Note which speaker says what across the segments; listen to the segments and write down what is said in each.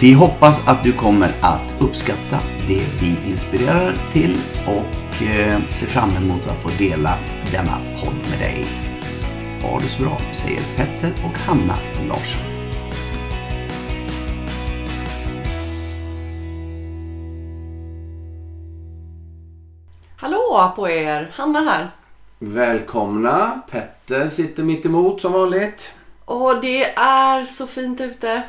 Speaker 1: Vi hoppas att du kommer att uppskatta det vi inspirerar till och eh, ser fram emot att få dela denna podd med dig. Ha det så bra, säger Petter och Hanna Larsson.
Speaker 2: Hallå på er! Hanna här.
Speaker 1: Välkomna! Petter sitter mitt emot som vanligt.
Speaker 2: Och det är så fint ute.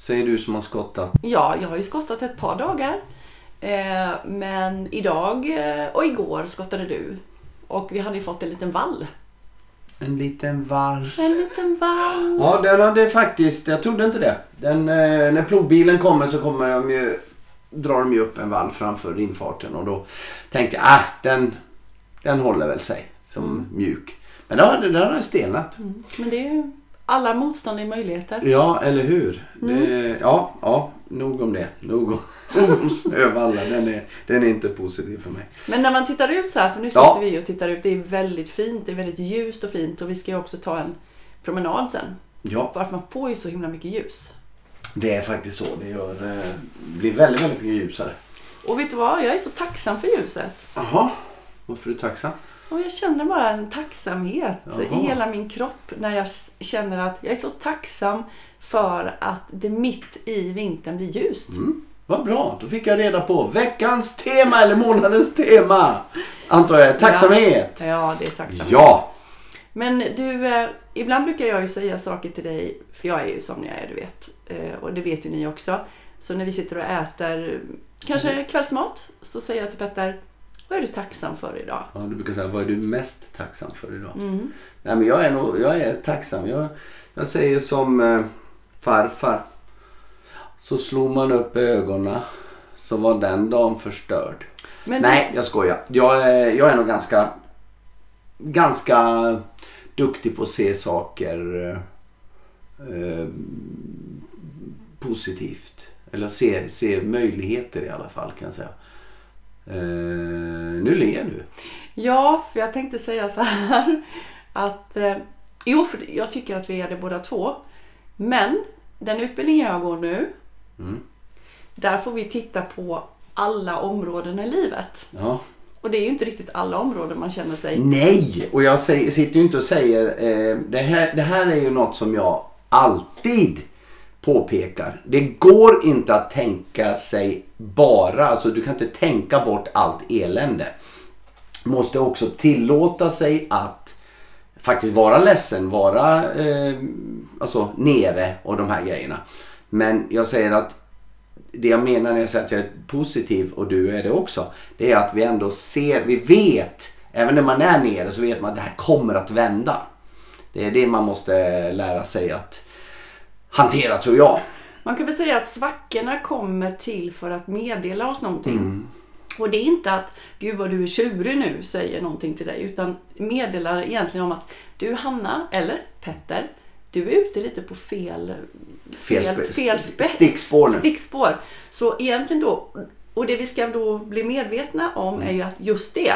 Speaker 1: Säger du som har skottat.
Speaker 2: Ja, jag har ju skottat ett par dagar. Eh, men idag eh, och igår skottade du. Och vi hade ju fått en liten vall.
Speaker 1: En liten vall.
Speaker 2: En liten vall.
Speaker 1: Ja, den hade faktiskt, jag trodde inte det. Den, eh, när plogbilen kommer så kommer de ju, drar de ju upp en vall framför infarten och då tänkte jag, ah, den, den håller väl sig som
Speaker 2: Mm.
Speaker 1: mjuk. Men den har stelnat.
Speaker 2: Mm. Men det är ju alla motstånd är möjligheter.
Speaker 1: Ja, eller hur?
Speaker 2: Mm.
Speaker 1: Det, ja, ja, nog om det. Nog om, om snövallen. Den är, den är inte positiv för mig.
Speaker 2: Men när man tittar ut så här, för nu
Speaker 1: Ja.
Speaker 2: sitter vi och tittar ut. Det är väldigt fint, det är väldigt ljust och fint och vi ska ju också ta en promenad sen.
Speaker 1: Ja,
Speaker 2: Varför man får ju så himla mycket ljus.
Speaker 1: det är faktiskt så. Det gör, eh, blir väldigt, väldigt mycket ljusare.
Speaker 2: Och vet du vad? Jag är så tacksam för ljuset.
Speaker 1: Jaha, varför är du tacksam?
Speaker 2: Och jag känner bara en tacksamhet
Speaker 1: Jaha.
Speaker 2: i hela min kropp när jag känner att jag är så tacksam för att det mitt i vintern blir ljust.
Speaker 1: Mm, vad bra, då fick jag reda på veckans tema eller månadens tema. Antar jag. Tacksamhet.
Speaker 2: Ja, det är tacksamhet.
Speaker 1: Ja.
Speaker 2: Men du, eh, ibland brukar jag ju säga saker till dig, för jag är ju som jag är, du vet. Eh, och det vet ju ni också. Så när vi sitter och äter kanske
Speaker 1: Mm.
Speaker 2: kvällsmat så säger jag till Petter, vad är du tacksam för idag?
Speaker 1: ja. Du brukar säga, vad är du mest tacksam för idag?
Speaker 2: Mm.
Speaker 1: Nej, men jag är, nog, jag är tacksam. Jag, jag säger som eh, farfar. Så slog man upp ögonen så var den dagen förstörd.
Speaker 2: Men
Speaker 1: Nej, jag skojar. Jag är, jag är nog ganska, ganska duktig på att se saker eh, positivt. Eller se, se möjligheter i alla fall kan jag säga. Eh, nu ler du.
Speaker 2: Ja, för jag tänkte säga så här att eh, jo, för jag tycker att vi är det båda två. Men den utbildningen jag går nu,
Speaker 1: Mm.
Speaker 2: där får vi titta på alla områden i livet.
Speaker 1: Ja.
Speaker 2: Och det är ju inte riktigt alla områden man känner sig...
Speaker 1: Nej! Och jag säger, sitter ju inte och säger... Eh, det, här, det här är ju något som jag alltid påpekar. Det går inte att tänka sig bara... Alltså du kan inte tänka bort allt elände. Måste också tillåta sig att faktiskt vara ledsen, vara eh, alltså, nere och de här grejerna. Men jag säger att det jag menar när jag säger att jag är positiv och du är det också. Det är att vi ändå ser, vi vet, även när man är nere så vet man att det här kommer att vända. Det är det man måste lära sig att hantera tror jag.
Speaker 2: Man kan väl säga att svackorna kommer till för att meddela oss någonting.
Speaker 1: Mm.
Speaker 2: Och det är inte att Gud vad du är tjurig nu säger någonting till dig. Utan meddelar egentligen om att du Hanna, eller Petter, du är ute lite på fel,
Speaker 1: Fel
Speaker 2: fel, fel
Speaker 1: stickspår nu.
Speaker 2: stickspår. Så egentligen då, och det vi ska då bli medvetna om
Speaker 1: Mm.
Speaker 2: är ju att just det.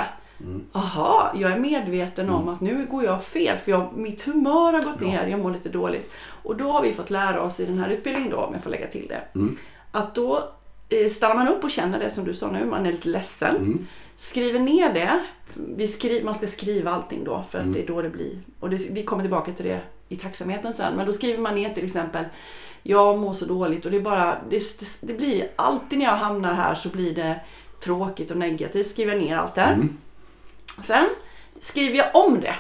Speaker 2: Aha, jag är medveten
Speaker 1: Mm.
Speaker 2: om att nu går jag fel för jag, mitt humör har gått ner, jag mår lite dåligt. Och då har vi fått lära oss i den här utbildningen då, om jag får lägga till det.
Speaker 1: Mm.
Speaker 2: Att då eh, stannar man upp och känner det som du sa nu, man är lite ledsen.
Speaker 1: Mm.
Speaker 2: Skriver ner det. Vi skri- man ska skriva allting då för att
Speaker 1: Mm.
Speaker 2: det är då det blir. Och det, vi kommer tillbaka till det i tacksamheten sen. Men då skriver man ner till exempel jag mår så dåligt och det är bara, det, det, det blir alltid när jag hamnar här så blir det tråkigt och negativt. Skriver ner allt där.
Speaker 1: Mm.
Speaker 2: Sen skriver jag om det.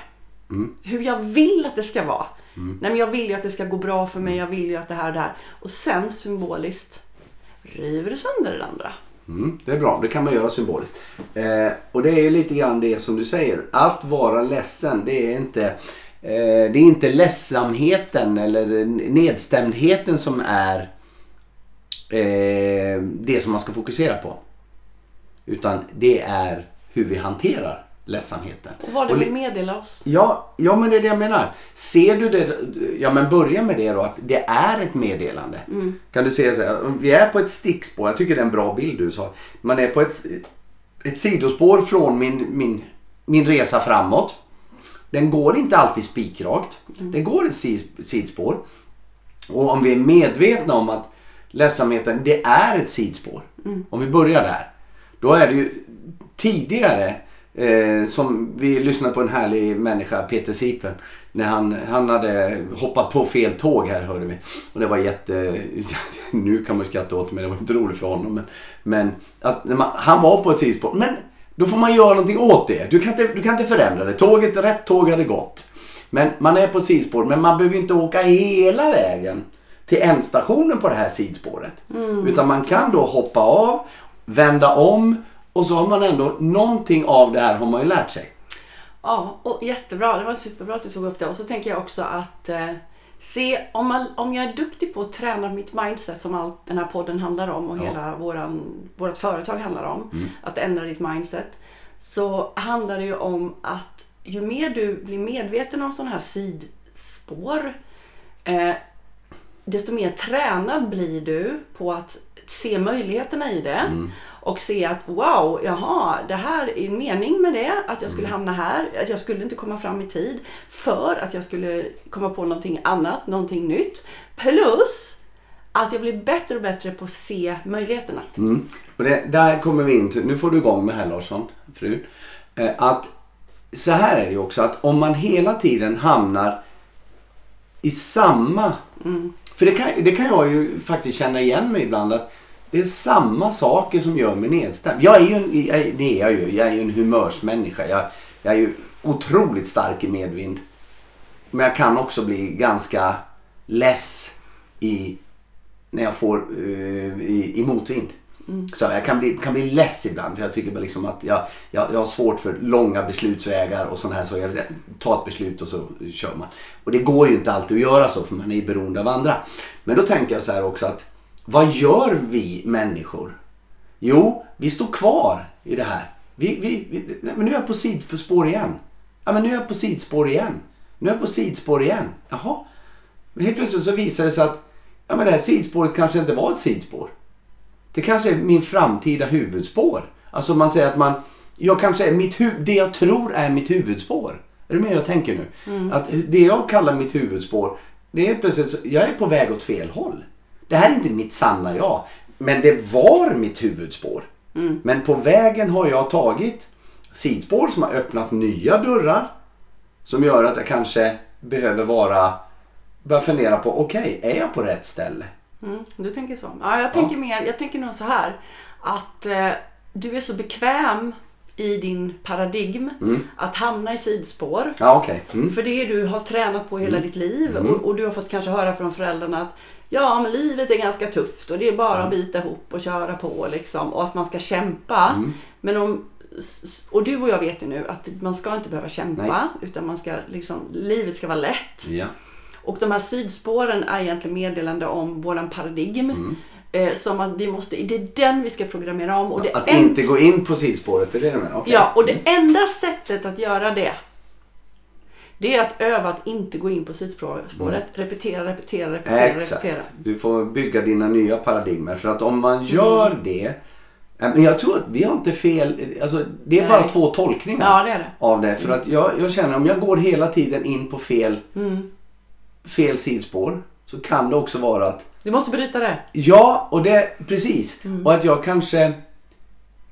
Speaker 1: Mm.
Speaker 2: Hur jag vill att det ska vara. Nej, men jag vill ju att det ska gå bra för mig. Jag vill ju att det här och det här. Och sen symboliskt river du sönder det andra.
Speaker 1: Mm, det är bra, det kan man göra symboliskt. Eh, och det är ju lite grann det som du säger. Att vara ledsen, det är inte, eh, det är inte ledsamheten eller nedstämdheten som är eh, det som man ska fokusera på. Utan det är hur vi hanterar ledsamheten.
Speaker 2: Och vad det vill meddela oss.
Speaker 1: Ja, ja, men det är det jag menar. Ser du det, ja men börja med det då att det är ett meddelande. Kan du säga så här, vi är på ett stickspår, jag tycker det är en bra bild du sa. Man är på ett, ett sidospår från min, min, min resa framåt. Den går inte alltid spikrakt. Den går ett sid- sidspår. Och om vi är medvetna om att ledsamheten, det är ett sidspår. Om vi börjar där. Då är det ju tidigare eh, som vi lyssnade på en härlig människa, Peter Sipen. När han, han hade hoppat på fel tåg här hörde vi. Och det var jätte... Nu kan man skratta åt men det var inte roligt för honom. Men, men att man, han var på ett sidospår. Men då får man göra någonting åt det. Du kan inte, du kan inte förändra det. Tåget, rätt tåg hade gått. Men man är på ett sidospår. Men man behöver inte åka hela vägen till ändstationen på det här sidspåret. Utan man kan då hoppa av, vända om och så har man ändå någonting av det här har man ju lärt sig.
Speaker 2: Ja, och jättebra. Det var superbra att du tog upp det. Och så tänker jag också att eh, se om, man, om jag är duktig på att träna mitt mindset som allt den här podden handlar om och
Speaker 1: Ja.
Speaker 2: hela våran, vårt företag handlar om. Att ändra ditt mindset. Så handlar det ju om att ju mer du blir medveten om sådana här sidspår eh, desto mer tränad blir du på att se möjligheterna i det. Och se att wow, jaha, det här är en mening med det. Att jag skulle hamna här. Att jag skulle inte komma fram i tid. För att jag skulle komma på någonting annat, någonting nytt. Plus att jag blir bättre och bättre på att se möjligheterna.
Speaker 1: Mm. Och det, där kommer vi in till, nu får du igång med här Larsson, fru. Eh, att så här är det ju också att om man hela tiden hamnar i samma... För det kan, det kan jag ju faktiskt känna igen mig ibland att det är samma saker som gör mig nedstämd. Jag är ju en, jag, det är jag ju, jag är ju en humörsmänniska. Jag, jag är ju otroligt stark i medvind. Men jag kan också bli ganska less i när jag får eh, i, i motvind. Så jag kan bli, kan bli less ibland för jag tycker bara liksom att jag, jag, jag har svårt för långa beslutsvägar och sådana här så jag tar ett beslut och så kör man. Och det går ju inte alltid att göra så för man är ju beroende av andra. Men då tänker jag så här också att vad gör vi människor? Jo, vi står kvar i det här. Vi, vi, vi, nej, men nu är jag på sidspår igen. Ja, men nu är jag på sidspår igen. Nu är jag på sidspår igen. Jaha. Men helt plötsligt så visar det sig att ja, men det här sidspåret kanske inte var ett sidspår. Det kanske är min framtida huvudspår. Alltså man säger att man, jag kanske är mitt hu- det jag tror är mitt huvudspår. Är du med jag tänker nu? Att det jag kallar mitt huvudspår, det är plötsligt, så- jag är på väg åt fel håll. Det här är inte mitt sanna jag. Men det var mitt huvudspår. Men på vägen har jag tagit sidspår som har öppnat nya dörrar. Som gör att jag kanske behöver vara, börja fundera på, okej, är jag på rätt ställe?
Speaker 2: Mm, du tänker så? Ja, jag tänker mer, jag tänker nog så här att eh, du är så bekväm i din paradigm att hamna i sidspår.
Speaker 1: Ja, okej. Mm.
Speaker 2: För det du har tränat på hela ditt liv och, och du har fått kanske höra från föräldrarna att ja, men livet är ganska tufft och det är bara att bita ihop och köra på liksom och att man ska kämpa. Men om, och du och jag vet ju nu att man ska inte behöva kämpa
Speaker 1: Nej.
Speaker 2: utan man ska liksom, livet ska vara lätt.
Speaker 1: Ja.
Speaker 2: Och de här sidspåren är egentligen meddelande om våran paradigm.
Speaker 1: Mm.
Speaker 2: Eh, som att vi måste, det är den vi ska programmera om. Och det
Speaker 1: Att
Speaker 2: en-
Speaker 1: inte gå in på sidspåret, är det du menar? Okej.
Speaker 2: Ja, och det enda sättet att göra det det är att öva att inte gå in på sidspåret. Repetera, repetera, repetera,
Speaker 1: Mm. Exakt.
Speaker 2: repetera.
Speaker 1: Du får bygga dina nya paradigmer. För att om man gör det. eh, Men jag tror att vi har inte fel. Alltså, det är
Speaker 2: Nej.
Speaker 1: bara två tolkningar
Speaker 2: Ja, det det.
Speaker 1: av det. För att jag, jag känner om jag går hela tiden in på fel,
Speaker 2: Mm.
Speaker 1: fel sidspår. Så kan det också vara att
Speaker 2: Du måste bryta det.
Speaker 1: Ja, och det precis.
Speaker 2: Mm.
Speaker 1: Och att jag kanske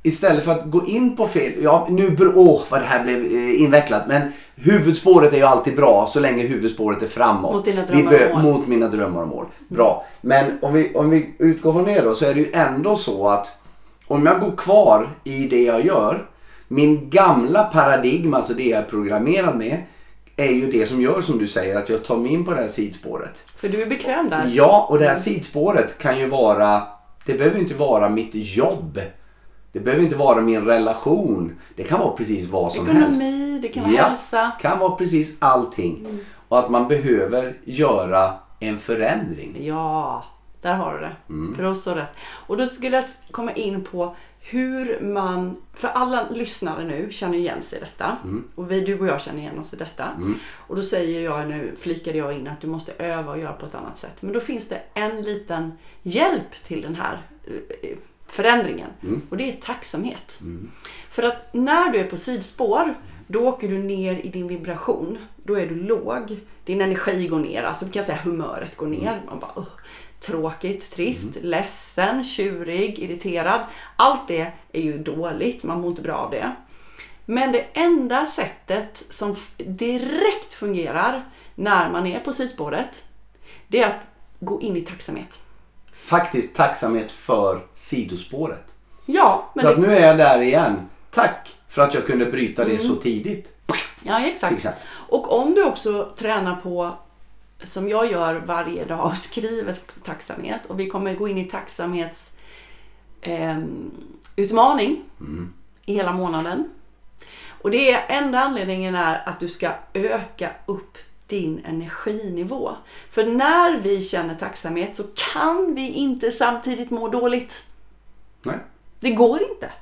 Speaker 1: istället för att gå in på fel, ja nu åh vad det här blev eh, invecklat men huvudspåret är ju alltid bra så länge huvudspåret är framåt.
Speaker 2: Mot dina drömmar
Speaker 1: bör-
Speaker 2: och mål.
Speaker 1: Mot mina drömmar och mål. Bra. Men om vi, om vi utgår från det då så är det ju ändå så att om jag går kvar i det jag gör, min gamla paradigm, alltså det jag är programmerad med, är ju det som gör som du säger att jag tar mig in på det här sidspåret.
Speaker 2: För du är bekväm där.
Speaker 1: Ja, och det här sidspåret kan ju vara, det behöver inte vara mitt jobb. Det behöver inte vara min relation. Det kan vara precis vad som helst.
Speaker 2: Ekonomi, det kan vara
Speaker 1: Ja,
Speaker 2: hälsa.
Speaker 1: kan vara precis allting. Och att man behöver göra en förändring.
Speaker 2: Ja, där har du det.
Speaker 1: Mm.
Speaker 2: För oss så rätt. Och då skulle jag komma in på hur man, för alla lyssnare nu känner igen sig i detta.
Speaker 1: Mm.
Speaker 2: Och vi, du och jag känner igen oss i detta. Och då säger jag nu, flikade jag in att du måste öva och göra på ett annat sätt. Men då finns det en liten hjälp till den här eh, förändringen.
Speaker 1: Mm.
Speaker 2: Och det är tacksamhet. För att när du är på sidspår, då åker du ner i din vibration. Då är du låg. Din energi går ner, alltså vi kan säga humöret går ner. Man bara, "Ugh, tråkigt, trist, ledsen, tjurig, irriterad. Allt det är ju dåligt, man mår inte bra av det. Men det enda sättet som direkt fungerar när man är på sidspåret, det är att gå in i tacksamhet.
Speaker 1: Faktiskt tacksamhet för sidospåret.
Speaker 2: Ja, men
Speaker 1: För att
Speaker 2: det,
Speaker 1: nu är jag där igen. Tack för att jag kunde bryta det
Speaker 2: Mm.
Speaker 1: så tidigt.
Speaker 2: ja, exakt. Och om du också tränar på, som jag gör varje dag, och skriver också tacksamhet. Och vi kommer gå in i tacksamhets ehm, utmaning i hela månaden. Och det är enda anledningen är att du ska öka upp din energinivå. För när vi känner tacksamhet så kan vi inte samtidigt må dåligt.
Speaker 1: Nej.
Speaker 2: Det går inte.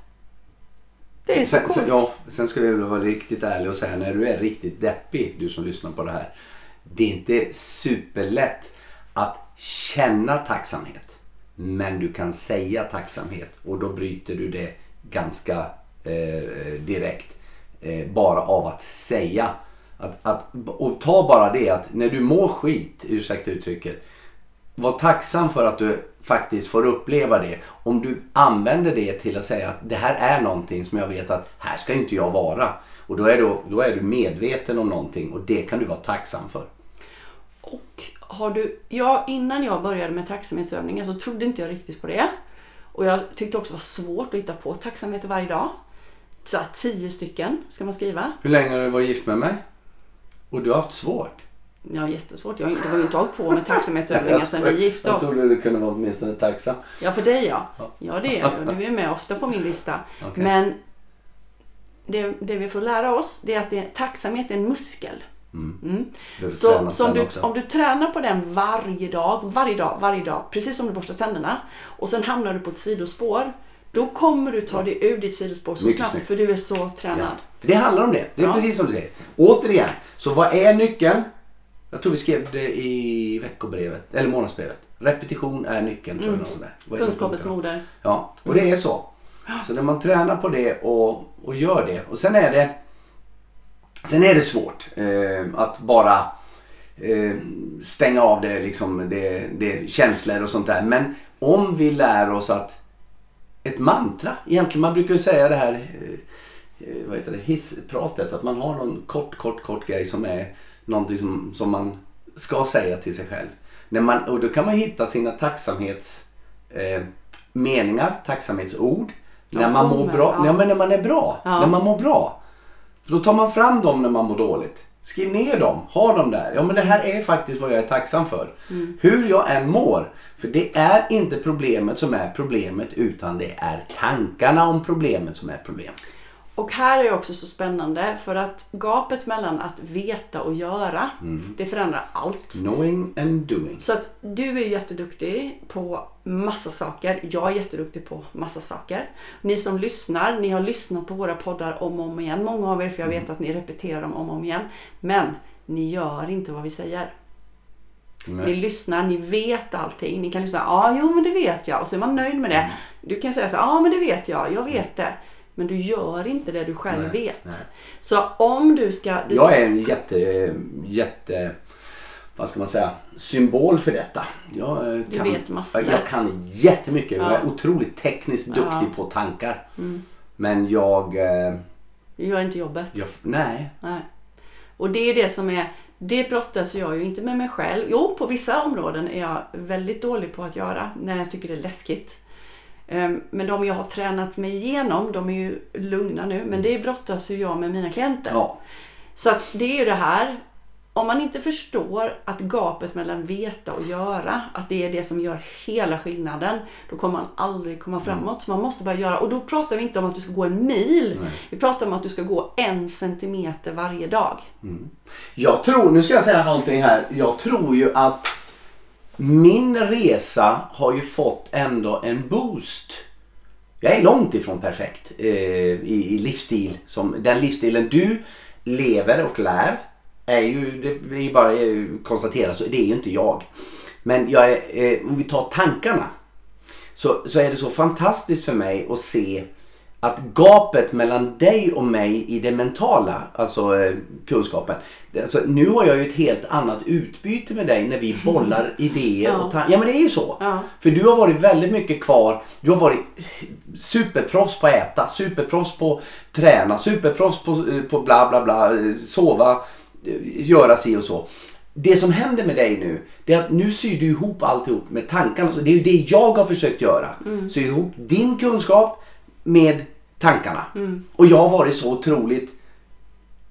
Speaker 2: Det är så
Speaker 1: Sen, sen, ja, sen ska jag vara riktigt ärlig och säga när du är riktigt deppig, du som lyssnar på det här. Det är inte superlätt att känna tacksamhet. Men du kan säga tacksamhet och då bryter du det ganska eh, direkt. Eh, bara av att säga. Att, att, och ta bara det att när du mår skit, ursäkta uttrycket. Var tacksam för att du faktiskt får uppleva det. Om du använder det till att säga att det här är någonting som jag vet att här ska inte jag vara. Och då är du, då är du medveten om någonting och det kan du vara tacksam för.
Speaker 2: Och har du, ja, innan jag började med tacksamhetsövningar så trodde inte jag riktigt på det. Och jag tyckte också det var svårt att hitta på tacksamheter varje dag. Så tio stycken ska man skriva.
Speaker 1: Hur länge har du varit gift med mig? Och du har haft svårt.
Speaker 2: Jag har jättesvårt. Jag har inte, jag har inte hållit på med tacksamhetsövningar sedan vi gifte
Speaker 1: Jag
Speaker 2: oss.
Speaker 1: trodde du kunde vara åtminstone tacksam.
Speaker 2: Ja, för dig ja. Ja, det är jag. Du är med ofta på min lista.
Speaker 1: Okej.
Speaker 2: Men det, det vi får lära oss det är att det, tacksamhet är en muskel. Mm.
Speaker 1: Behöver
Speaker 2: Så, så om, du,
Speaker 1: också.
Speaker 2: om du tränar på den varje dag, varje dag, varje dag, precis som du borstar tänderna och sen hamnar du på ett sidospår, då kommer du ta dig ur ditt sidospår så
Speaker 1: Mycket
Speaker 2: snabbt
Speaker 1: snyggt.
Speaker 2: för du är så tränad.
Speaker 1: Ja. Det handlar om det. Det är
Speaker 2: Ja.
Speaker 1: precis som du säger. Återigen, så vad är nyckeln? Jag tror vi skrev det i veckobrevet, eller månadsbrevet. Repetition är nyckeln tror jag. något sånt där. Vad är det
Speaker 2: Kunskapens
Speaker 1: punkterna?
Speaker 2: moder.
Speaker 1: Ja, och det är så. Så när man tränar på det och, och gör det. Och sen är det Sen är det svårt eh, att bara eh, stänga av det, liksom, det, det känslor och sånt där. Men om vi lär oss att ett mantra, egentligen man brukar ju säga det här eh, vad heter det, hisspratet, att man har någon kort, kort, kort grej som är någonting som, som man ska säga till sig själv. När man, och då kan man hitta sina tacksamhets eh, tacksamhetsord.
Speaker 2: Ja,
Speaker 1: när man mår bra.
Speaker 2: ja.
Speaker 1: Men när man är bra.
Speaker 2: Ja.
Speaker 1: När man mår bra. För då tar man fram dem när man mår dåligt. Skriv ner dem, ha dem där. Ja men det här är faktiskt vad jag är tacksam för.
Speaker 2: Mm.
Speaker 1: Hur jag än mår. För det är inte problemet som är problemet utan det är tankarna om problemet som är problem.
Speaker 2: Och här är det också så spännande för att gapet mellan att veta och göra,
Speaker 1: Mm.
Speaker 2: det förändrar allt.
Speaker 1: Knowing and doing.
Speaker 2: Så att du är jätteduktig på massa saker. Jag är jätteduktig på massa saker. Ni som lyssnar, ni har lyssnat på våra poddar om och om igen. Många av er, för jag vet att ni repeterar dem om och om igen. Men ni gör inte vad vi säger. Ni
Speaker 1: Nej.
Speaker 2: lyssnar, ni vet allting. Ni kan lyssna, ja, ah, jo men det vet jag. Och så är man nöjd med det. Du kan säga så ja ah, men det vet jag, jag vet det. Men du gör inte det du själv
Speaker 1: Nej,
Speaker 2: vet.
Speaker 1: nej.
Speaker 2: Så om du ska...
Speaker 1: Jag
Speaker 2: ska-
Speaker 1: är en jätte, jätte, vad ska man säga, symbol för detta. Jag, eh,
Speaker 2: Du
Speaker 1: kan,
Speaker 2: vet massor.
Speaker 1: Jag kan jättemycket. Jag är
Speaker 2: Ja.
Speaker 1: otroligt tekniskt duktig
Speaker 2: Ja. Mm.
Speaker 1: på tankar. Men jag, eh,
Speaker 2: Du gör inte jobbet.
Speaker 1: jag... Nej.
Speaker 2: Nej. Och det är det som är, det brottas jag ju inte med mig själv. Jo, på vissa områden är jag väldigt dålig på att göra när jag tycker det är läskigt. Ehm, Men de jag har tränat mig igenom, de är ju lugna nu. Men det brottas ju jag med mina klienter.
Speaker 1: Ja.
Speaker 2: Så det är ju det här. Om man inte förstår att gapet mellan veta och göra, att det är det som gör hela skillnaden, då kommer man aldrig komma framåt. Så man måste bara göra. Och då pratar vi inte om att du ska gå en mil. Vi pratar om att du ska gå en centimeter varje dag.
Speaker 1: Jag tror, nu ska jag säga någonting här. Jag tror ju att min resa har ju fått ändå en boost. Jag är långt ifrån perfekt eh, i, i livsstil. Som, den livsstilen du lever och lär är ju, det är ju bara eh, att konstatera, så det är ju inte jag. Men jag är, eh, om vi tar tankarna så, så är det så fantastiskt för mig att se att gapet mellan dig och mig i det mentala, alltså eh, kunskapen. Alltså, nu har jag ju ett helt annat utbyte med dig när vi bollar idéer
Speaker 2: Ja.
Speaker 1: och tankar. Ja men det är ju så.
Speaker 2: Ja.
Speaker 1: För du har varit väldigt mycket kvar. Du har varit superproffs på att äta, superproffs på att träna, superproffs på, eh, på bla bla bla, eh, sova, eh, göra si och så. Det som händer med dig nu, det är att nu syr du ihop alltihop med tankarna. Så det är ju det jag har försökt göra. Sy ihop din kunskap med tankarna. Och jag har varit så otroligt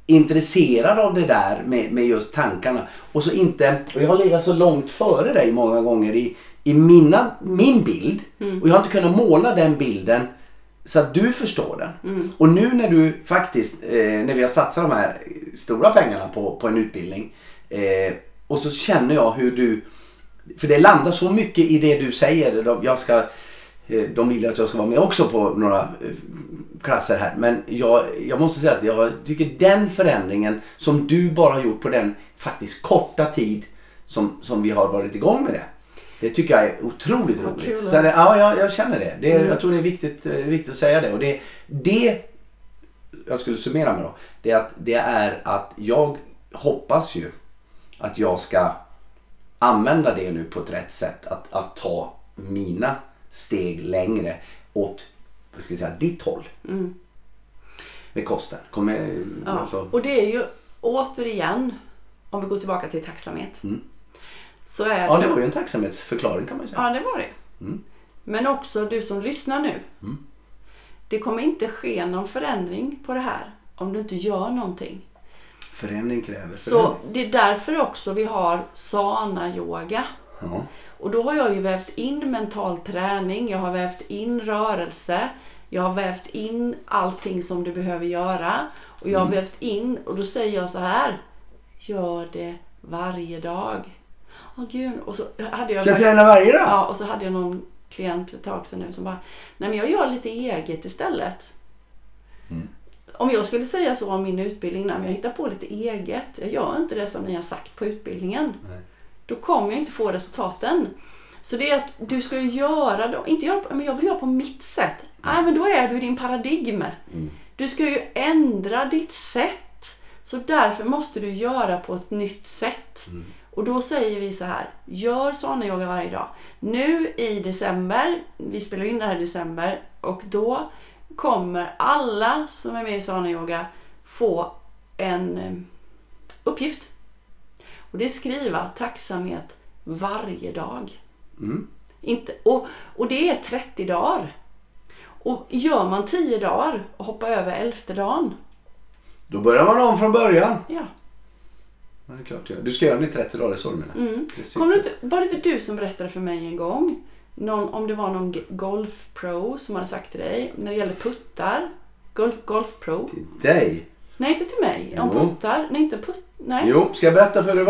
Speaker 1: intresserad av det där med, med just tankarna. Och så inte, och jag har legat så långt före dig många gånger i, i mina, min bild. Och jag har inte kunnat måla den bilden så att du förstår den. Och nu när du faktiskt, eh, när vi har satsat de här stora pengarna på, på en utbildning. Eh, och så känner jag hur du, för det landar så mycket i det du säger. Jag ska, de vill att jag ska vara med också på några eh, klasser här. Men jag, jag måste säga att jag tycker den förändringen som du bara har gjort på den faktiskt korta tid som, som vi har varit igång med det. Det tycker jag är otroligt roligt.
Speaker 2: kul.
Speaker 1: Så det, ja, jag, jag känner det. det Jag tror det är viktigt, eh, viktigt att säga det. Och det, det jag skulle summera med då. Det är att, det är att jag hoppas ju att jag ska använda det nu på ett rätt sätt. Att, att ta mina steg längre åt vad ska vi säga, ditt håll. Med kosten. Kommer,
Speaker 2: Ja.
Speaker 1: alltså,
Speaker 2: Och det är ju återigen, om vi går tillbaka till tacksamhet. Så är
Speaker 1: ja, det var ju en tacksamhetsförklaring kan man ju säga.
Speaker 2: Ja, det var det. Men också du som lyssnar nu. Det kommer inte ske någon förändring på det här om du inte gör någonting.
Speaker 1: Förändring kräver
Speaker 2: Så
Speaker 1: förändring.
Speaker 2: det är därför också vi har sana-yoga.
Speaker 1: Ja.
Speaker 2: Och då har jag ju vävt in mental träning, jag har vävt in rörelse, jag har vävt in allting som du behöver göra. Och jag har vävt in, och då säger jag så här. Gör det varje dag. Åh gud, och så hade jag...
Speaker 1: Ska jag träna varje dag?
Speaker 2: Ja, och så hade jag någon klient för ett tag sedan nu som bara, nej men jag gör lite eget istället. Om jag skulle säga så om min utbildning, nej men jag hittar på lite eget, jag gör inte det som ni har sagt på utbildningen. Då kommer jag inte få resultaten. Så det är att du ska göra, då, inte göra, men jag vill göra på mitt sätt. Nej men då är du i din paradigm. Du ska ju ändra ditt sätt. Så därför måste du göra på ett nytt sätt. Och då säger vi så här, gör såna yoga varje dag. Nu i december, vi spelar in det här i december, och då kommer alla som är med i Sana Yoga få en eh, uppgift. Och det är skriva tacksamhet varje dag. Inte, och, och det är 30 dagar. Och gör man 10 dagar och hoppar över elfte dagen,
Speaker 1: Då börjar man om från början.
Speaker 2: ja.
Speaker 1: Ja, det är klart. Du ska göra den i 30 dagar, så du menar?
Speaker 2: Mm.
Speaker 1: Det är.
Speaker 2: Kommer inte, var det inte du som berättade för mig en gång, någon, om det var någon golfpro som hade sagt till dig, när det gäller puttar, golf, golfpro.
Speaker 1: Till dig?
Speaker 2: Nej, inte till mig. Om
Speaker 1: Jo.
Speaker 2: puttar. Nej, inte putt. Nej.
Speaker 1: Jo, ska jag berätta för hur det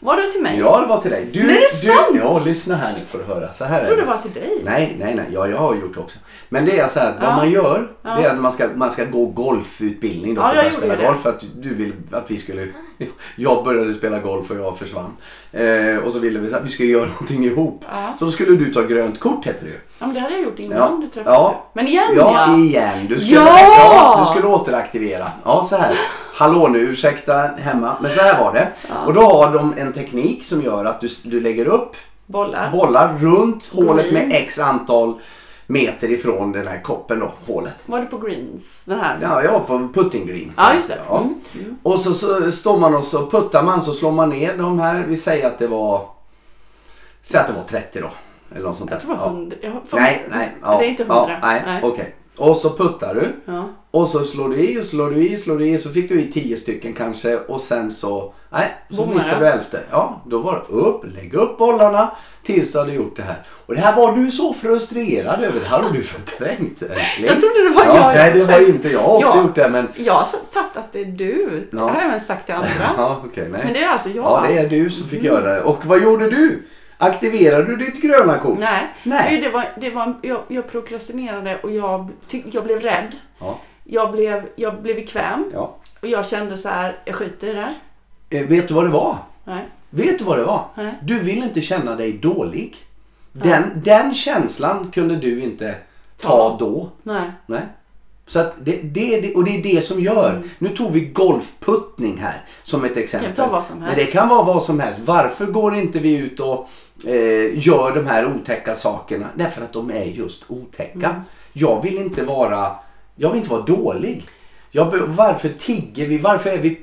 Speaker 1: var?
Speaker 2: Det till mig?
Speaker 1: Ja, det var till dig. Du,
Speaker 2: är det
Speaker 1: du,
Speaker 2: sant?
Speaker 1: Ja, lyssna här nu för att höra. Så här
Speaker 2: Jag
Speaker 1: är
Speaker 2: trodde
Speaker 1: det.
Speaker 2: var till dig.
Speaker 1: Nej, nej, nej. Ja, jag har gjort det också. Men det är så här, vad
Speaker 2: Ja.
Speaker 1: man gör, det är att man ska, man ska gå golfutbildning då
Speaker 2: Ja,
Speaker 1: för
Speaker 2: jag
Speaker 1: att
Speaker 2: gjorde
Speaker 1: spela
Speaker 2: det.
Speaker 1: golf. För att du vill att vi skulle... Jag började spela golf och jag försvann. Eh, och så ville vi att vi skulle göra någonting ihop.
Speaker 2: Ja.
Speaker 1: Så då skulle du ta grönt kort heter det ju.
Speaker 2: Ja, men det hade jag gjort innan
Speaker 1: Ja.
Speaker 2: du träffade
Speaker 1: Ja.
Speaker 2: Men igen
Speaker 1: Ja,
Speaker 2: ja!
Speaker 1: igen. Du skulle,
Speaker 2: Ja!
Speaker 1: du skulle återaktivera. Ja, så här. Hallå nu, ursäkta hemma. Men så här var det. Och då har de en teknik som gör att du, du lägger upp
Speaker 2: Bollar.
Speaker 1: bollar runt hålet med x antal meter ifrån den här koppen då, hålet.
Speaker 2: Var det på greens? Den här?
Speaker 1: Ja, jag var på putting green.
Speaker 2: Ja, just det.
Speaker 1: Ja.
Speaker 2: Mm,
Speaker 1: Och så, så står man och så puttar man så slår man ner de här. Vi säger att det var Säg att det var 30 då. Eller något sånt där.
Speaker 2: Jag tror det var
Speaker 1: Ja.
Speaker 2: 100. Jag får-
Speaker 1: Nej, nej. Ja,
Speaker 2: det är inte
Speaker 1: ja,
Speaker 2: 100.
Speaker 1: nej, okej. Och så puttar du.
Speaker 2: Ja.
Speaker 1: Och så slår du i och slår du i slår du i. Så fick du i 10 stycken kanske. Och sen så, nej, så
Speaker 2: Bommar
Speaker 1: missade du elfte. Ja, då var det upp, lägg upp bollarna tills du hade gjort det här. Och det här var du så frustrerad över. Det här har du förträngt älskling.
Speaker 2: Jag trodde det var
Speaker 1: ja,
Speaker 2: jag.
Speaker 1: Nej, det var inte jag. Har också
Speaker 2: Ja.
Speaker 1: gjort det men...
Speaker 2: Jag har tagit att det är du. Det har jag även sagt till andra.
Speaker 1: Ja, okej, nej.
Speaker 2: Men det är alltså jag.
Speaker 1: Ja, det är du som fick göra det. Och vad gjorde du? Aktiverade du ditt gröna kort?
Speaker 2: Nej,
Speaker 1: Nej.
Speaker 2: Det var, det var, jag, jag prokrastinerade och jag, tyck, jag blev rädd.
Speaker 1: Ja,
Speaker 2: Jag blev, jag blev bekväm
Speaker 1: ja.
Speaker 2: och jag kände så här, jag skiter i det.
Speaker 1: Eh, vet du vad det var?
Speaker 2: Nej.
Speaker 1: Vet du vad det var?
Speaker 2: Nej.
Speaker 1: Du vill inte känna dig dålig. Den, den känslan kunde du inte ta
Speaker 2: Ta.
Speaker 1: då.
Speaker 2: Nej.
Speaker 1: Nej. Så det, det, det, och det är det som gör. Nu tog vi golfputtning här som ett exempel.
Speaker 2: Kan ta vad som helst.
Speaker 1: Men det kan vara vad som helst. Varför går inte vi ut och eh, gör de här otäcka sakerna? Därför att de är just otäcka.
Speaker 2: Mm.
Speaker 1: Jag vill inte vara, jag vill inte vara dålig. Jag, varför tigger vi? Varför är vi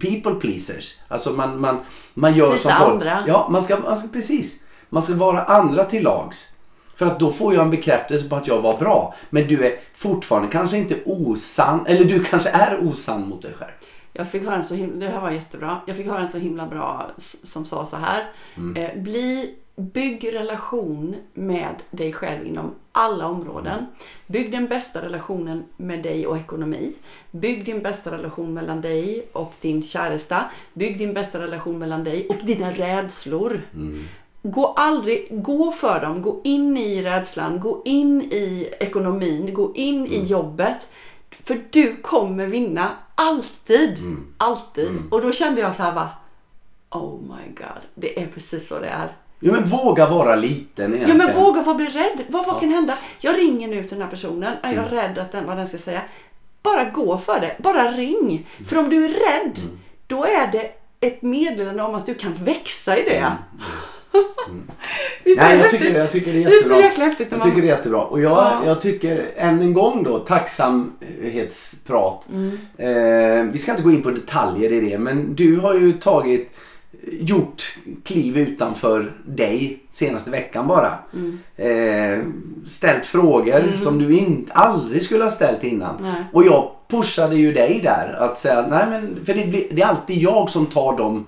Speaker 1: people pleasers? Alltså man, man, man gör
Speaker 2: Visa
Speaker 1: som folk.
Speaker 2: andra.
Speaker 1: Ja, man ska, man ska precis. Man ska vara andra till lags. För att då får jag en bekräftelse på att jag var bra. Men du är fortfarande kanske inte osann. Eller du kanske är osann mot dig själv.
Speaker 2: Jag fick höra en så himla, det här var jättebra. Jag fick höra en så himla bra som sa så här.
Speaker 1: Mm.
Speaker 2: Eh, bli, bygg relation med dig själv inom alla områden.
Speaker 1: Mm.
Speaker 2: Bygg den bästa relationen med dig och ekonomi. Bygg din bästa relation mellan dig och din käresta. Bygg din bästa relation mellan dig och dina rädslor.
Speaker 1: Mm.
Speaker 2: Gå aldrig, gå för dem, gå in i rädslan, gå in i ekonomin, gå in
Speaker 1: Mm.
Speaker 2: i jobbet. För du kommer vinna, alltid.
Speaker 1: Mm.
Speaker 2: Alltid. Och då kände jag så här bara, oh my god, det är precis så det är.
Speaker 1: Jo men våga vara liten
Speaker 2: Ja
Speaker 1: egentligen.
Speaker 2: men våga få bli rädd. Vad, vad kan hända? Jag ringer nu till den här personen. Är jag rädd att den, vad den ska säga? Bara gå för det. Bara ring. För om du är rädd, då är det ett meddelande om att du kan växa i det. Visst är
Speaker 1: Nej, jag tycker, jag tycker det är
Speaker 2: Det är
Speaker 1: jättebra.
Speaker 2: så jäkla häftigt
Speaker 1: Jag
Speaker 2: man-
Speaker 1: tycker det är jättebra. Och jag,
Speaker 2: Ja.
Speaker 1: jag tycker än en gång då, tacksamhetsprat.
Speaker 2: Mm.
Speaker 1: Eh, vi ska inte gå in på detaljer i det, men du har ju tagit, gjort kliv utanför dig senaste veckan bara.
Speaker 2: Mm.
Speaker 1: Eh, ställt frågor som du in, aldrig skulle ha ställt innan.
Speaker 2: Nej.
Speaker 1: Och jag pushade ju dig där att säga, nej men, för det, blir, det är alltid jag som tar de,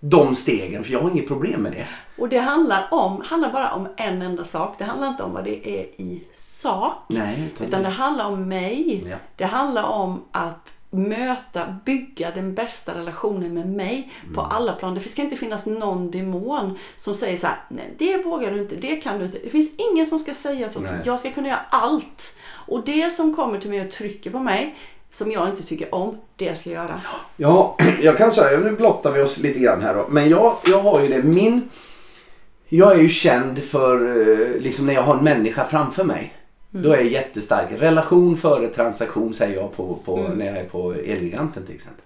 Speaker 1: de stegen, för jag har inget problem med det.
Speaker 2: Och det handlar, om, handlar bara om en enda sak. Det handlar inte om vad det är i sak.
Speaker 1: Nej, utan
Speaker 2: Utan det handlar om mig.
Speaker 1: Ja.
Speaker 2: Det handlar om att möta, bygga den bästa relationen med mig på
Speaker 1: Mm.
Speaker 2: alla plan. Det ska inte finnas någon demon som säger så här, nej det vågar du inte, det kan du inte. Det finns ingen som ska säga så. Jag ska kunna göra allt. Och det som kommer till mig och trycker på mig, som jag inte tycker om, det ska jag göra.
Speaker 1: Ja, jag kan säga, nu blottar vi oss lite grann här då. Men jag, jag har ju det, min... Jag är ju känd för, eh, liksom när jag har en människa framför mig. Då är jag jättestark. Relation före transaktion säger jag på, på, när jag är på Elgiganten till exempel.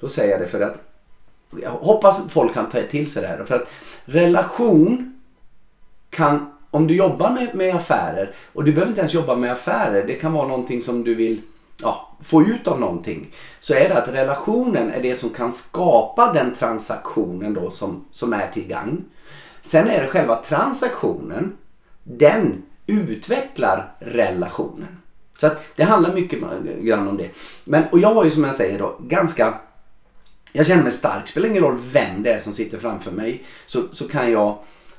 Speaker 1: Då säger jag det för att jag hoppas att folk kan ta till sig det här. För att relation kan, om du jobbar med, med affärer och du behöver inte ens jobba med affärer. Det kan vara någonting som du vill ja, få ut av någonting. Så är det att relationen är det som kan skapa den transaktionen då som, som är till gagn. Sen är det själva transaktionen, den utvecklar relationen. Så att det handlar mycket grann om det. Men, och jag har ju som jag säger då ganska jag känner mig stark. Spelar ingen roll vem det är som sitter framför mig. Så, så kan jag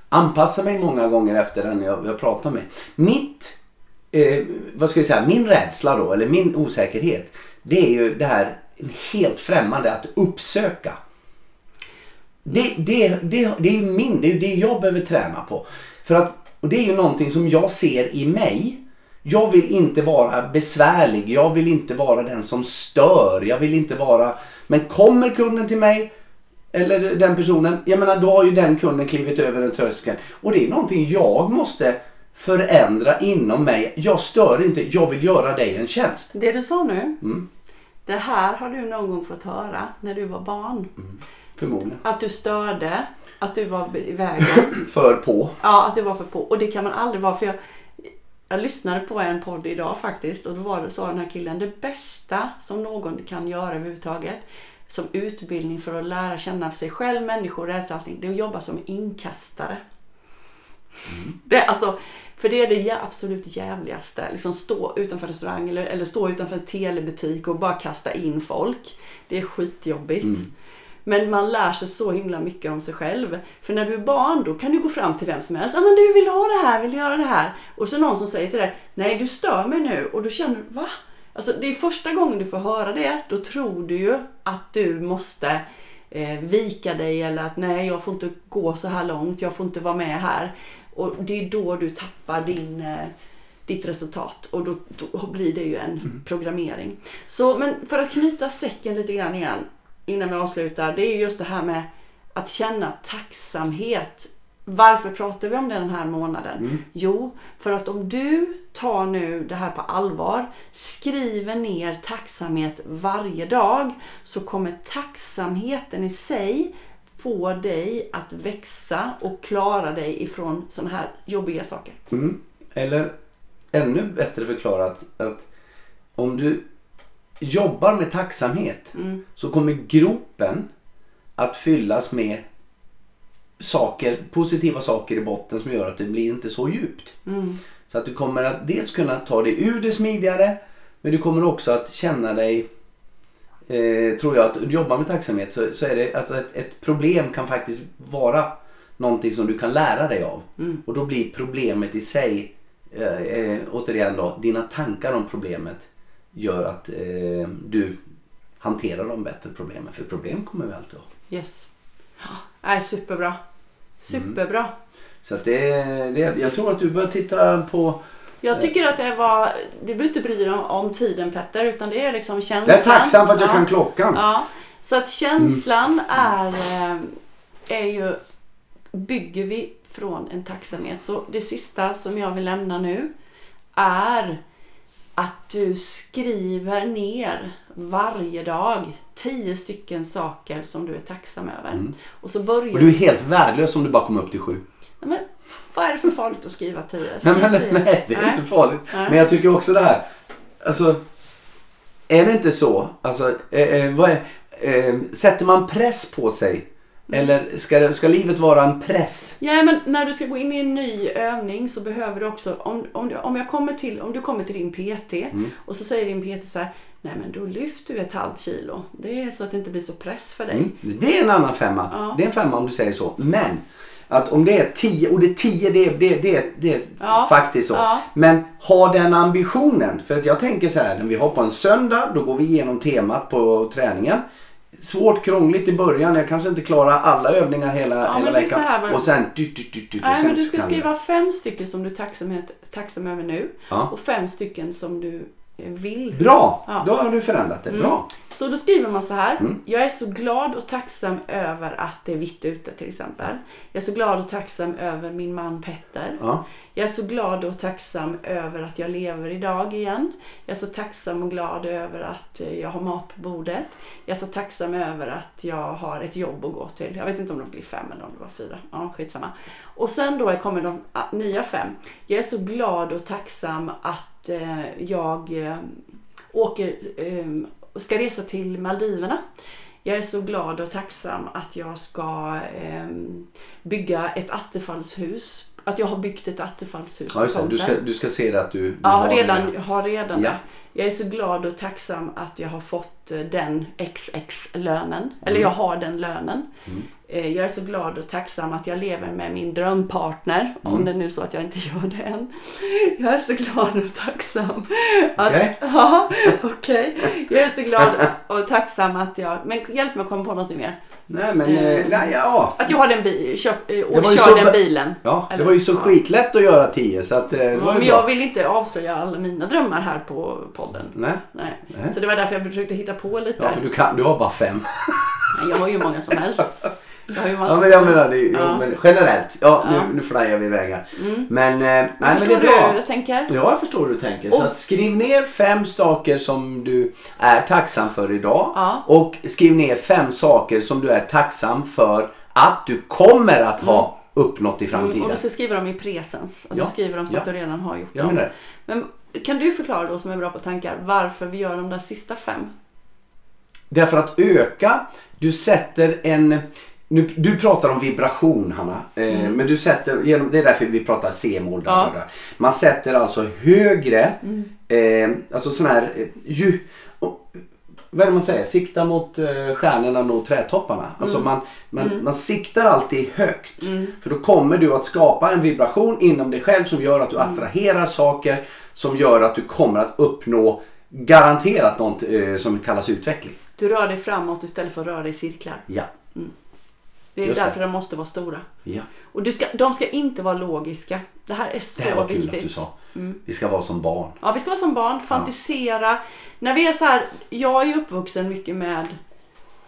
Speaker 1: anpassa mig många gånger efter den jag, jag pratar med. Mitt, eh, vad ska jag säga, min rädsla då, eller min osäkerhet. Det är ju det här helt främmande att uppsöka. Det, det, det, det är ju min, det är ju det jag behöver träna på. För att, och det är ju någonting som jag ser i mig. Jag vill inte vara besvärlig. Jag vill inte vara den som stör. Jag vill inte vara... Men kommer kunden till mig eller den personen, jag menar då har ju den kunden klivit över en tröskel. Och det är någonting jag måste förändra inom mig. Jag stör inte, jag vill göra dig en tjänst.
Speaker 2: Det du sa nu,
Speaker 1: Mm.
Speaker 2: Det här har du någon gång fått höra när du var barn.
Speaker 1: Förmodligen.
Speaker 2: Att du störde, att du var i vägen.
Speaker 1: För på.
Speaker 2: Ja, att du var för på. Och det kan man aldrig vara. För jag, jag lyssnade på en podd idag faktiskt och då var det, sa den här killen det bästa som någon kan göra överhuvudtaget som utbildning för att lära känna sig själv, människor, rädsla allting, det är att jobba som inkastare. Det, är alltså, för det är det absolut jävligaste. Liksom stå utanför restaurang eller, eller stå utanför en telebutik och bara kasta in folk. Det är skitjobbigt. Men man lär sig så himla mycket om sig själv. För när du är barn då kan du gå fram till vem som helst. Ja men du vill ha det här, vill du göra det här? Och så någon som säger till dig, nej du stör mig nu. Och då känner du, va? Alltså det är första gången du får höra det. Då tror du ju att du måste eh, vika dig eller att nej jag får inte gå så här långt, jag får inte vara med här. Och det är då du tappar din, eh, ditt resultat och då, då blir det ju en programmering. Så, men för att knyta säcken lite grann igen innan vi avslutar. Det är ju just det här med att känna tacksamhet. Varför pratar vi om det den här månaden? Jo, för att om du tar nu det här på allvar, skriver ner tacksamhet varje dag, så kommer tacksamheten i sig få dig att växa och klara dig ifrån sådana här jobbiga saker.
Speaker 1: Mm. Eller ännu bättre förklarat att om du jobbar med tacksamhet så kommer gropen att fyllas med saker, positiva saker i botten som gör att det blir inte så djupt. Så att du kommer att dels kunna ta dig ur det smidigare men du kommer också att känna dig eh, tror jag att du jobbar med tacksamhet så, så är det alltså ett, ett problem kan faktiskt vara någonting som du kan lära dig av. Och då blir problemet i sig, eh, eh, återigen då, dina tankar om problemet gör att eh, du hanterar de bättre problemen. För problem kommer vi alltid ha.
Speaker 2: Yes. Ja, superbra. Superbra.
Speaker 1: Så att det, det, jag tror att du bör titta på
Speaker 2: Jag tycker att det var, du behöver inte bry dig om, om tiden Petter, utan det är liksom känslan.
Speaker 1: Jag är tacksam för att jag
Speaker 2: ja.
Speaker 1: kan klockan.
Speaker 2: Ja, så att känslan är, eh, är ju, bygger vi från en tacksamhet. Så det sista som jag vill lämna nu är att du skriver ner varje dag tio stycken saker som du är tacksam över. Och så börjar
Speaker 1: Mm. Och du är helt värdelös om du bara kommer upp till sju.
Speaker 2: Nej, men, vad är det för farligt att skriva tio?
Speaker 1: Nej,
Speaker 2: Skriv
Speaker 1: men,
Speaker 2: tio.
Speaker 1: nej, det är inte farligt.
Speaker 2: Nej.
Speaker 1: Men jag tycker också det här. Alltså, är det inte så? Alltså, eh, eh, är, eh, sätter man press på sig? Eller ska, det, ska livet vara en press?
Speaker 2: Ja, men när du ska gå in i en ny övning så behöver du också, om, om, du, om, jag kommer till, om du kommer till din PT
Speaker 1: Mm.
Speaker 2: och så säger din PT så här, nej men då lyfter du ett halvt kilo. Det är så att det inte blir så press för dig.
Speaker 1: Mm. Det är en annan femma.
Speaker 2: Ja.
Speaker 1: Det är en femma om du säger så. Men att om det är 10 och det är 10 det, det, det, det är
Speaker 2: Ja.
Speaker 1: faktiskt så.
Speaker 2: Ja.
Speaker 1: Men ha den ambitionen. För att jag tänker så här, när vi har på en söndag då går vi igenom temat på träningen. Svårt, krångligt i början. Jag kanske inte klarar alla övningar hela,
Speaker 2: Ja,
Speaker 1: hela veckan.
Speaker 2: var-
Speaker 1: Och sen... Dyt, dyt, dyt, och
Speaker 2: Nej,
Speaker 1: sen
Speaker 2: men du ska skriva fem stycken som du är tacksam, tacksam över nu
Speaker 1: Ja.
Speaker 2: och fem stycken som du eh, vill.
Speaker 1: Bra!
Speaker 2: Ja.
Speaker 1: Då har du förändrat det. Bra.
Speaker 2: Så då skriver man så här.
Speaker 1: Mm.
Speaker 2: Jag är så glad och tacksam över att det är vitt ute till exempel. Jag är så glad och tacksam över min man Petter.
Speaker 1: Ja.
Speaker 2: Jag är så glad och tacksam över att jag lever idag igen. Jag är så tacksam och glad över att eh, jag har mat på bordet. Jag är så tacksam över att jag har ett jobb att gå till. Jag vet inte om det blir fem eller om det var fyra. Ja, skitsamma. Och sen då kommer de ah, nya fem. Jag är så glad och tacksam att eh, jag eh, åker, ska resa till Maldiverna. Jag är så glad och tacksam att jag ska eh, bygga ett attefallshus. Att jag har byggt ett attefallshus
Speaker 1: Ja, det.
Speaker 2: på
Speaker 1: Du ska, du ska se det att du, du
Speaker 2: Ja, har
Speaker 1: det
Speaker 2: redan,
Speaker 1: där.
Speaker 2: har redan
Speaker 1: Ja.
Speaker 2: det. Jag är så glad och tacksam att jag har fått eh, den XX-lönen. Eller jag har den lönen. Eh, Jag är så glad och tacksam att jag lever med min drömpartner. Om det är nu så att jag inte gör det än. Jag är så glad och tacksam. Att,
Speaker 1: Okej.
Speaker 2: Ja, okej. Jag är så glad och tacksam att jag... Men hjälp mig att komma på något mer.
Speaker 1: Nej men, eh, nej, ja.
Speaker 2: Att jag har den bi- köp, eh, och
Speaker 1: var ju
Speaker 2: kör
Speaker 1: så-
Speaker 2: den bilen.
Speaker 1: Ja, det
Speaker 2: Eller-
Speaker 1: var ju så skitlätt att göra 10 så att det ju
Speaker 2: men
Speaker 1: bra.
Speaker 2: jag vill inte avslöja alla mina drömmar här på podden.
Speaker 1: Nej.
Speaker 2: Nej.
Speaker 1: Nej.
Speaker 2: Så det var därför jag försökte hitta på lite.
Speaker 1: Ja, för du, kan, du har bara fem.
Speaker 2: Nej, Jag har ju många som helst. Ju
Speaker 1: Ja men jag menar, det, ja.
Speaker 2: Ja.
Speaker 1: men generellt. Ja,
Speaker 2: Ja.
Speaker 1: nu, nu flajar vi iväg här.
Speaker 2: Mm.
Speaker 1: Men, eh, nej, men
Speaker 2: Men
Speaker 1: det är
Speaker 2: du
Speaker 1: bra.
Speaker 2: hur jag tänker?
Speaker 1: Ja, jag förstår hur du tänker. Så
Speaker 2: Och-
Speaker 1: att skriv ner fem saker som du är tacksam för idag.
Speaker 2: Ja.
Speaker 1: Och skriv ner fem saker som du är tacksam för att du kommer att ha uppnått i
Speaker 2: Mm,
Speaker 1: framtiden.
Speaker 2: och du ska skriva dem i presens. Alltså
Speaker 1: Ja.
Speaker 2: skriva dem så att
Speaker 1: Ja.
Speaker 2: du redan har gjort
Speaker 1: Jag
Speaker 2: dem.
Speaker 1: menar det.
Speaker 2: Men kan du förklara då som är bra på tankar varför vi gör de där sista fem?
Speaker 1: Därför att öka, du sätter en... Nu, du pratar om vibration Hanna. Eh, Men du sätter, genom, det är därför vi pratar C-mål.
Speaker 2: Mm. Ja. Mm.
Speaker 1: Man sätter alltså högre, eh, alltså sån här... Eh, ju, och, vad är det man säger? Sikta mot eh, stjärnorna, nå trädtopparna. Alltså
Speaker 2: Mm.
Speaker 1: man, man, man siktar alltid högt. För då kommer du att skapa en vibration inom dig själv som gör att du
Speaker 2: Mm.
Speaker 1: attraherar saker som gör att du kommer att uppnå garanterat något eh, som kallas utveckling.
Speaker 2: Du rör dig framåt istället för att röra dig i cirklar.
Speaker 1: Ja.
Speaker 2: Det är
Speaker 1: Just det.
Speaker 2: därför de måste vara stora.
Speaker 1: ja.
Speaker 2: Och du ska, de ska inte vara logiska. Det här är så
Speaker 1: Det här var kul
Speaker 2: viktigt.
Speaker 1: att du sa. Vi ska vara som barn.
Speaker 2: Ja, vi ska vara som barn, fantisera. När vi är så här, jag är uppvuxen mycket med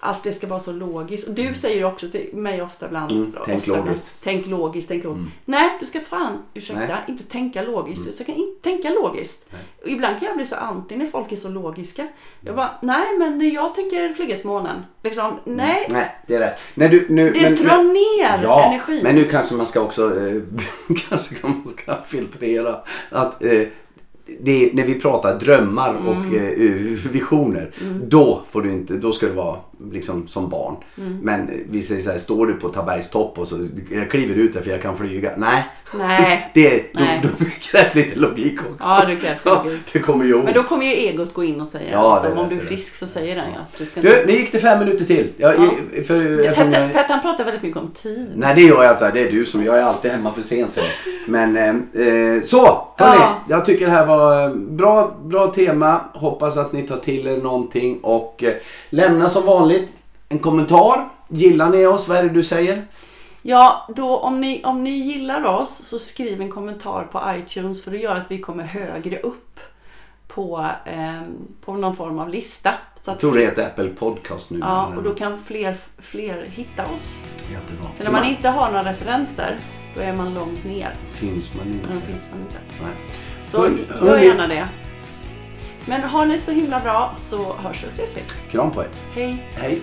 Speaker 2: att det ska vara så logiskt. Och du säger ju också till mig ofta ibland.
Speaker 1: Mm, tänk
Speaker 2: ofta ibland,
Speaker 1: logiskt.
Speaker 2: Tänk logiskt, tänk logiskt. Nej, du ska fan, ursäkta,
Speaker 1: Nej.
Speaker 2: inte tänka logiskt. Du ska inte tänka logiskt. Ibland kan jag bli så anti när folk är så logiska. Jag bara, nej men jag tänker flyga till månen. Liksom, nej.
Speaker 1: Nej, det är rätt. Nej, du, nu,
Speaker 2: Det drar ner
Speaker 1: ja,
Speaker 2: energin.
Speaker 1: Men nu kanske man ska också eh, kanske kan man ska filtrera att eh, det är, när vi pratar drömmar
Speaker 2: Mm.
Speaker 1: och eh, visioner då får du inte, då ska du vara liksom som barn.
Speaker 2: Mm.
Speaker 1: Men vi säger så här, står du på Tabergs topp och så jag kliver ut där för jag kan flyga. Nej,
Speaker 2: Nej.
Speaker 1: det,
Speaker 2: Nej.
Speaker 1: Då, då krävs lite logik också.
Speaker 2: Ja, det krävs
Speaker 1: Ja,
Speaker 2: logik.
Speaker 1: det kommer ju
Speaker 2: Men då kommer ju egot gå in och säga,
Speaker 1: Ja, det är
Speaker 2: om du är
Speaker 1: det.
Speaker 2: frisk så säger den ju att du ska
Speaker 1: Du, nu gick det fem minuter till. Jag,
Speaker 2: Ja.
Speaker 1: för,
Speaker 2: Det- Petter,
Speaker 1: jag-
Speaker 2: Petter han pratar väldigt mycket om tid.
Speaker 1: Nej det gör jag inte. Det är du som. Jag är alltid hemma för sent jag. Men eh, eh, så hörni.
Speaker 2: Ja.
Speaker 1: Jag tycker det här var eh, bra, bra tema. Hoppas att ni tar till er någonting och eh, lämna som vanligt en kommentar. Gillar ni oss? Vad är det du säger?
Speaker 2: Ja, då om ni, om ni gillar oss så skriv en kommentar på iTunes för det gör att vi kommer högre upp på, ehm, på någon form av lista. Så
Speaker 1: Jag tror det heter Apple Podcast nu.
Speaker 2: ja, och då kan fler, fler hitta oss.
Speaker 1: Jättebra.
Speaker 2: För när man inte har några referenser, då är man långt ner.
Speaker 1: Finns man inte.
Speaker 2: Då finns man inte.
Speaker 1: Nej.
Speaker 2: Så gör gärna det. Men har ni så himla bra så hörs och ses vi.
Speaker 1: Kram på er.
Speaker 2: Hej.
Speaker 1: Hej.